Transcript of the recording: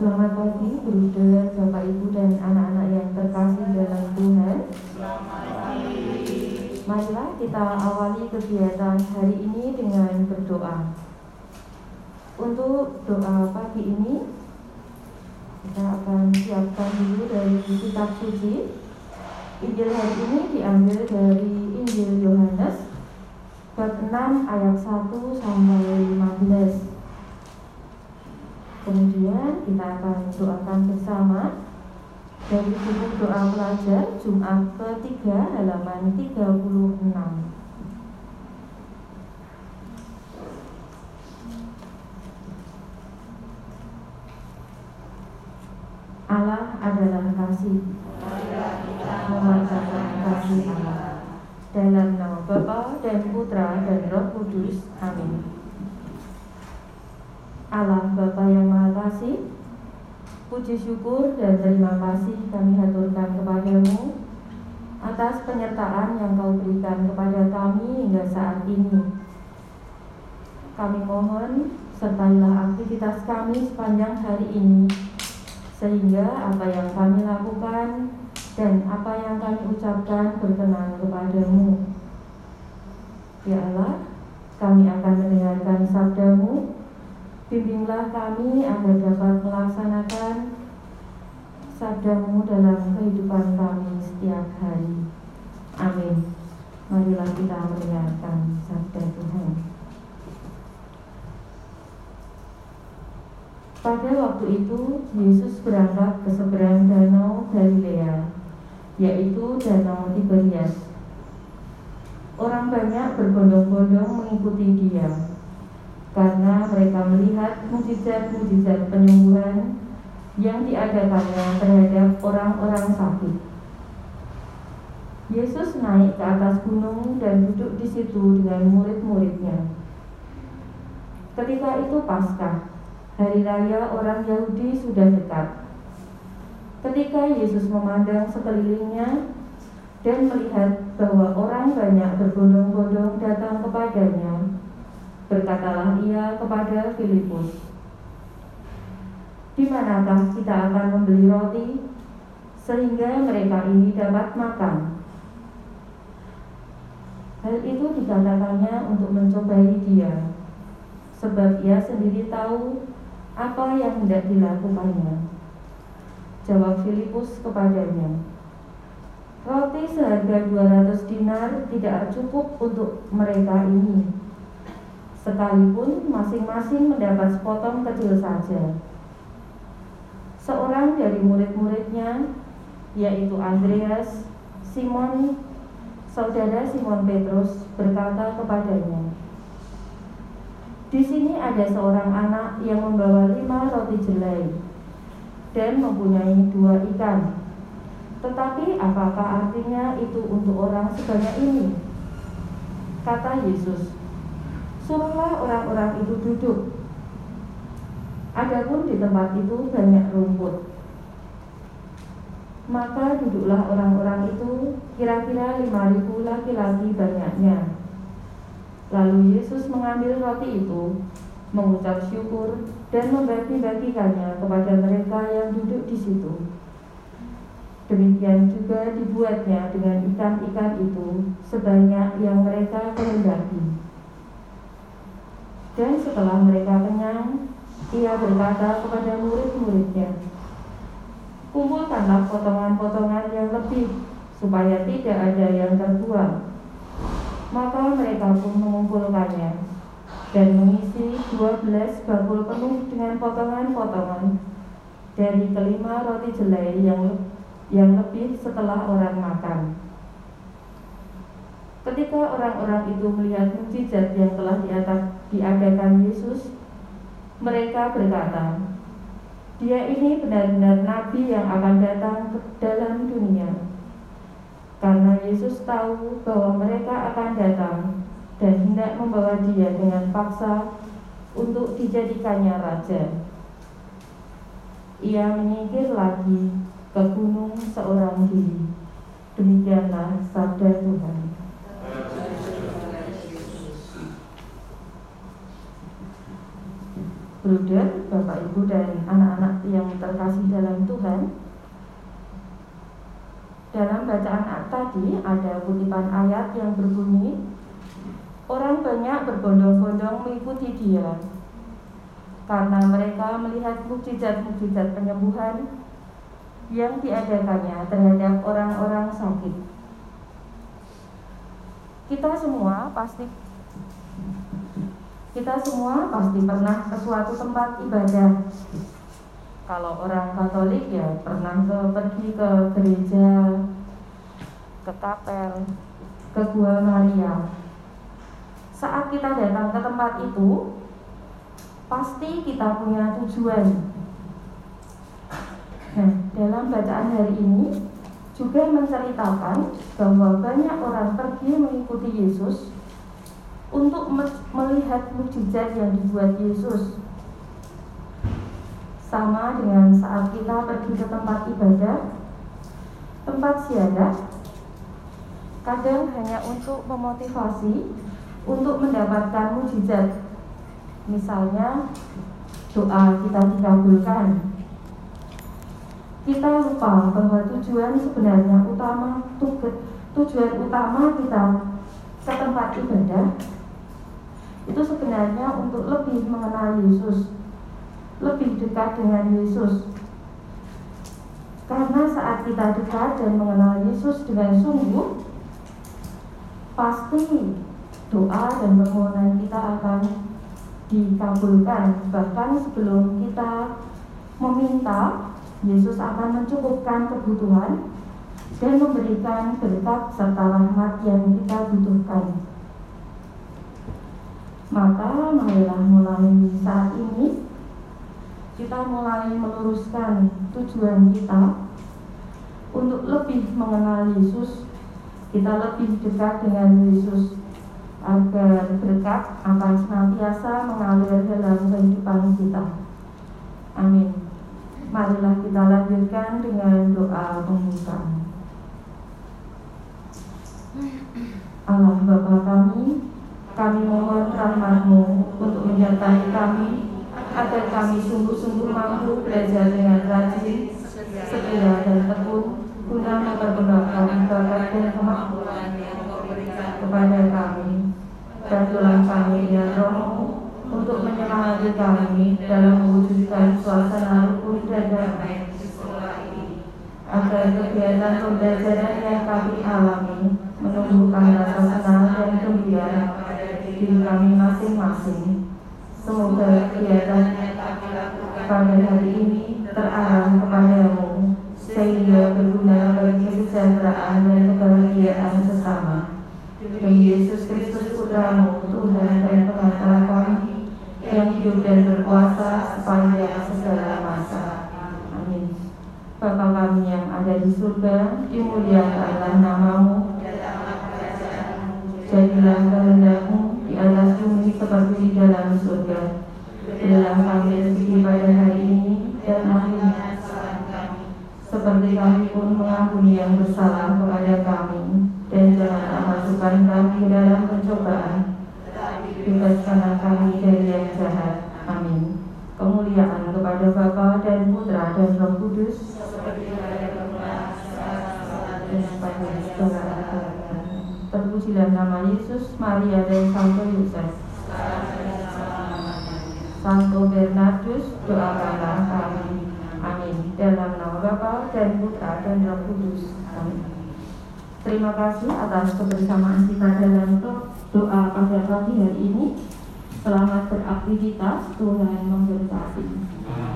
Selamat pagi, Bruder, Bapak Ibu dan anak-anak yang terkasih dalam Tuhan. Marilah kita awali kegiatan hari ini dengan berdoa. Untuk doa pagi ini, kita akan siapkan dulu dari kitab suci. Injil hari ini diambil dari Injil Yohanes bab 6 ayat 1 sampai 15. Kemudian kita akan doakan bersama dari buku doa pelajar Jumat ketiga halaman 36. Allah adalah kasih. Memancarkan kasih Allah. Dalam nama Bapa dan Putra dan Roh Kudus. Amin. Allah Bapa yang Maha Kasih, puji syukur dan terima kasih kami haturkan kepadamu atas penyertaan yang kau berikan kepada kami hingga saat ini. Kami mohon sertailah aktivitas kami sepanjang hari ini, sehingga apa yang kami lakukan dan apa yang kami ucapkan berkenan kepadamu. Ya Allah, kami akan mendengarkan sabdamu Bimbinglah kami agar dapat melaksanakan sabdamu dalam kehidupan kami setiap hari. Amin. Marilah kita mendengarkan sabda Tuhan. Pada waktu itu, Yesus berangkat ke seberang danau Galilea, yaitu danau Tiberias. Orang banyak berbondong-bondong mengikuti dia karena mereka melihat mujizat-mujizat penyembuhan yang diadakannya terhadap orang-orang sakit. Yesus naik ke atas gunung dan duduk di situ dengan murid-muridnya. Ketika itu Paskah, hari raya orang Yahudi sudah dekat. Ketika Yesus memandang sekelilingnya dan melihat bahwa orang banyak berbondong-bondong datang kepadanya, Berkatalah ia kepada Filipus, di manakah kita akan membeli roti sehingga mereka ini dapat makan? Hal itu dikatakannya untuk mencobai dia, sebab ia sendiri tahu apa yang hendak dilakukannya. Jawab Filipus kepadanya, Roti seharga 200 dinar tidak cukup untuk mereka ini sekalipun masing-masing mendapat sepotong kecil saja. Seorang dari murid-muridnya, yaitu Andreas, Simon, saudara Simon Petrus, berkata kepadanya, di sini ada seorang anak yang membawa lima roti jelai dan mempunyai dua ikan. Tetapi apakah artinya itu untuk orang sebanyak ini? Kata Yesus, Suruhlah orang-orang itu duduk. Adapun di tempat itu banyak rumput. Maka duduklah orang-orang itu kira-kira lima ribu laki-laki banyaknya. Lalu Yesus mengambil roti itu, mengucap syukur, dan membagi-bagikannya kepada mereka yang duduk di situ. Demikian juga dibuatnya dengan ikan-ikan itu sebanyak yang mereka kehendaki. Dan setelah mereka kenyang, ia berkata kepada murid-muridnya, Kumpulkanlah potongan-potongan yang lebih, supaya tidak ada yang terbuang. Maka mereka pun mengumpulkannya, dan mengisi dua belas bakul penuh dengan potongan-potongan dari kelima roti jelai yang, yang lebih setelah orang makan. Ketika orang-orang itu melihat mujizat yang telah diadakan Yesus, mereka berkata, "Dia ini benar-benar nabi yang akan datang ke dalam dunia." Karena Yesus tahu bahwa mereka akan datang dan hendak membawa dia dengan paksa untuk dijadikannya raja. Ia menyingkir lagi ke gunung seorang diri. Demikianlah sabda Tuhan. Bruder, Bapak Ibu dan anak-anak yang terkasih dalam Tuhan Dalam bacaan tadi ada kutipan ayat yang berbunyi Orang banyak berbondong-bondong mengikuti dia Karena mereka melihat mukjizat-mukjizat penyembuhan yang diadakannya terhadap orang-orang sakit. Kita semua pasti kita semua pasti pernah ke suatu tempat ibadah. Kalau orang Katolik ya pernah ke pergi ke gereja, ke kapel, ke gua Maria. Saat kita datang ke tempat itu, pasti kita punya tujuan Nah, dalam bacaan hari ini juga menceritakan bahwa banyak orang pergi mengikuti Yesus untuk melihat mukjizat yang dibuat Yesus. Sama dengan saat kita pergi ke tempat ibadah, tempat siadah, kadang hanya untuk memotivasi untuk mendapatkan mukjizat. Misalnya, doa kita dikabulkan, kita lupa bahwa tujuan sebenarnya utama tujuan utama kita ke tempat ibadah itu sebenarnya untuk lebih mengenal Yesus, lebih dekat dengan Yesus. Karena saat kita dekat dan mengenal Yesus dengan sungguh, pasti doa dan permohonan kita akan dikabulkan. Bahkan sebelum kita meminta, Yesus akan mencukupkan kebutuhan dan memberikan berkat serta rahmat yang kita butuhkan. Maka marilah mulai saat ini kita mulai meluruskan tujuan kita untuk lebih mengenal Yesus, kita lebih dekat dengan Yesus agar berkat akan senantiasa mengalir dalam kehidupan kita. Amin. Marilah kita lanjutkan dengan doa pembuka. Allah Bapa kami, kami mohon rahmatmu untuk menyertai kami agar kami sungguh-sungguh mampu belajar dengan rajin, setia dan tekun guna memperkembangkan bakat dan kemampuan yang kau berikan kepada kami. Bantulah kami dengan rohmu untuk menyemangati kami dalam mewujudkan suasana rukun dan damai di sekolah ini agar kegiatan pembelajaran yang kami alami menumbuhkan rasa senang dan gembira diri kami masing-masing. Semoga kegiatan yang kami lakukan pada hari ini terarah kepadamu sehingga berguna bagi kesejahteraan dan kebahagiaan sesama. Demi Yesus Kristus Putramu, Tuhan dan Pengantar kami, yang hidup dan berkuasa sepanjang segala masa. Amin. Bapa kami yang ada di surga, dimuliakanlah namamu, jadilah kehendakmu di atas bumi seperti di dalam surga. Berilah kami rezeki pada hari ini dan ampuni seperti kami pun mengampuni yang bersalah kepada kami dan jangan masukkan kami dalam pencobaan bebaskanlah kami dari yang jahat. Amin. Kemuliaan kepada Bapa dan Roh Kudus. Terpujilah nama Yesus, Maria dan Santo Yosef. Santo Bernardus, doakanlah kami. Amin. Dalam nama Bapa dan Putra dan Roh Kudus. Amin. Terima kasih atas kebersamaan kita dalam doa pada pagi hari ini. Selamat beraktivitas, Tuhan memberkati. Amin.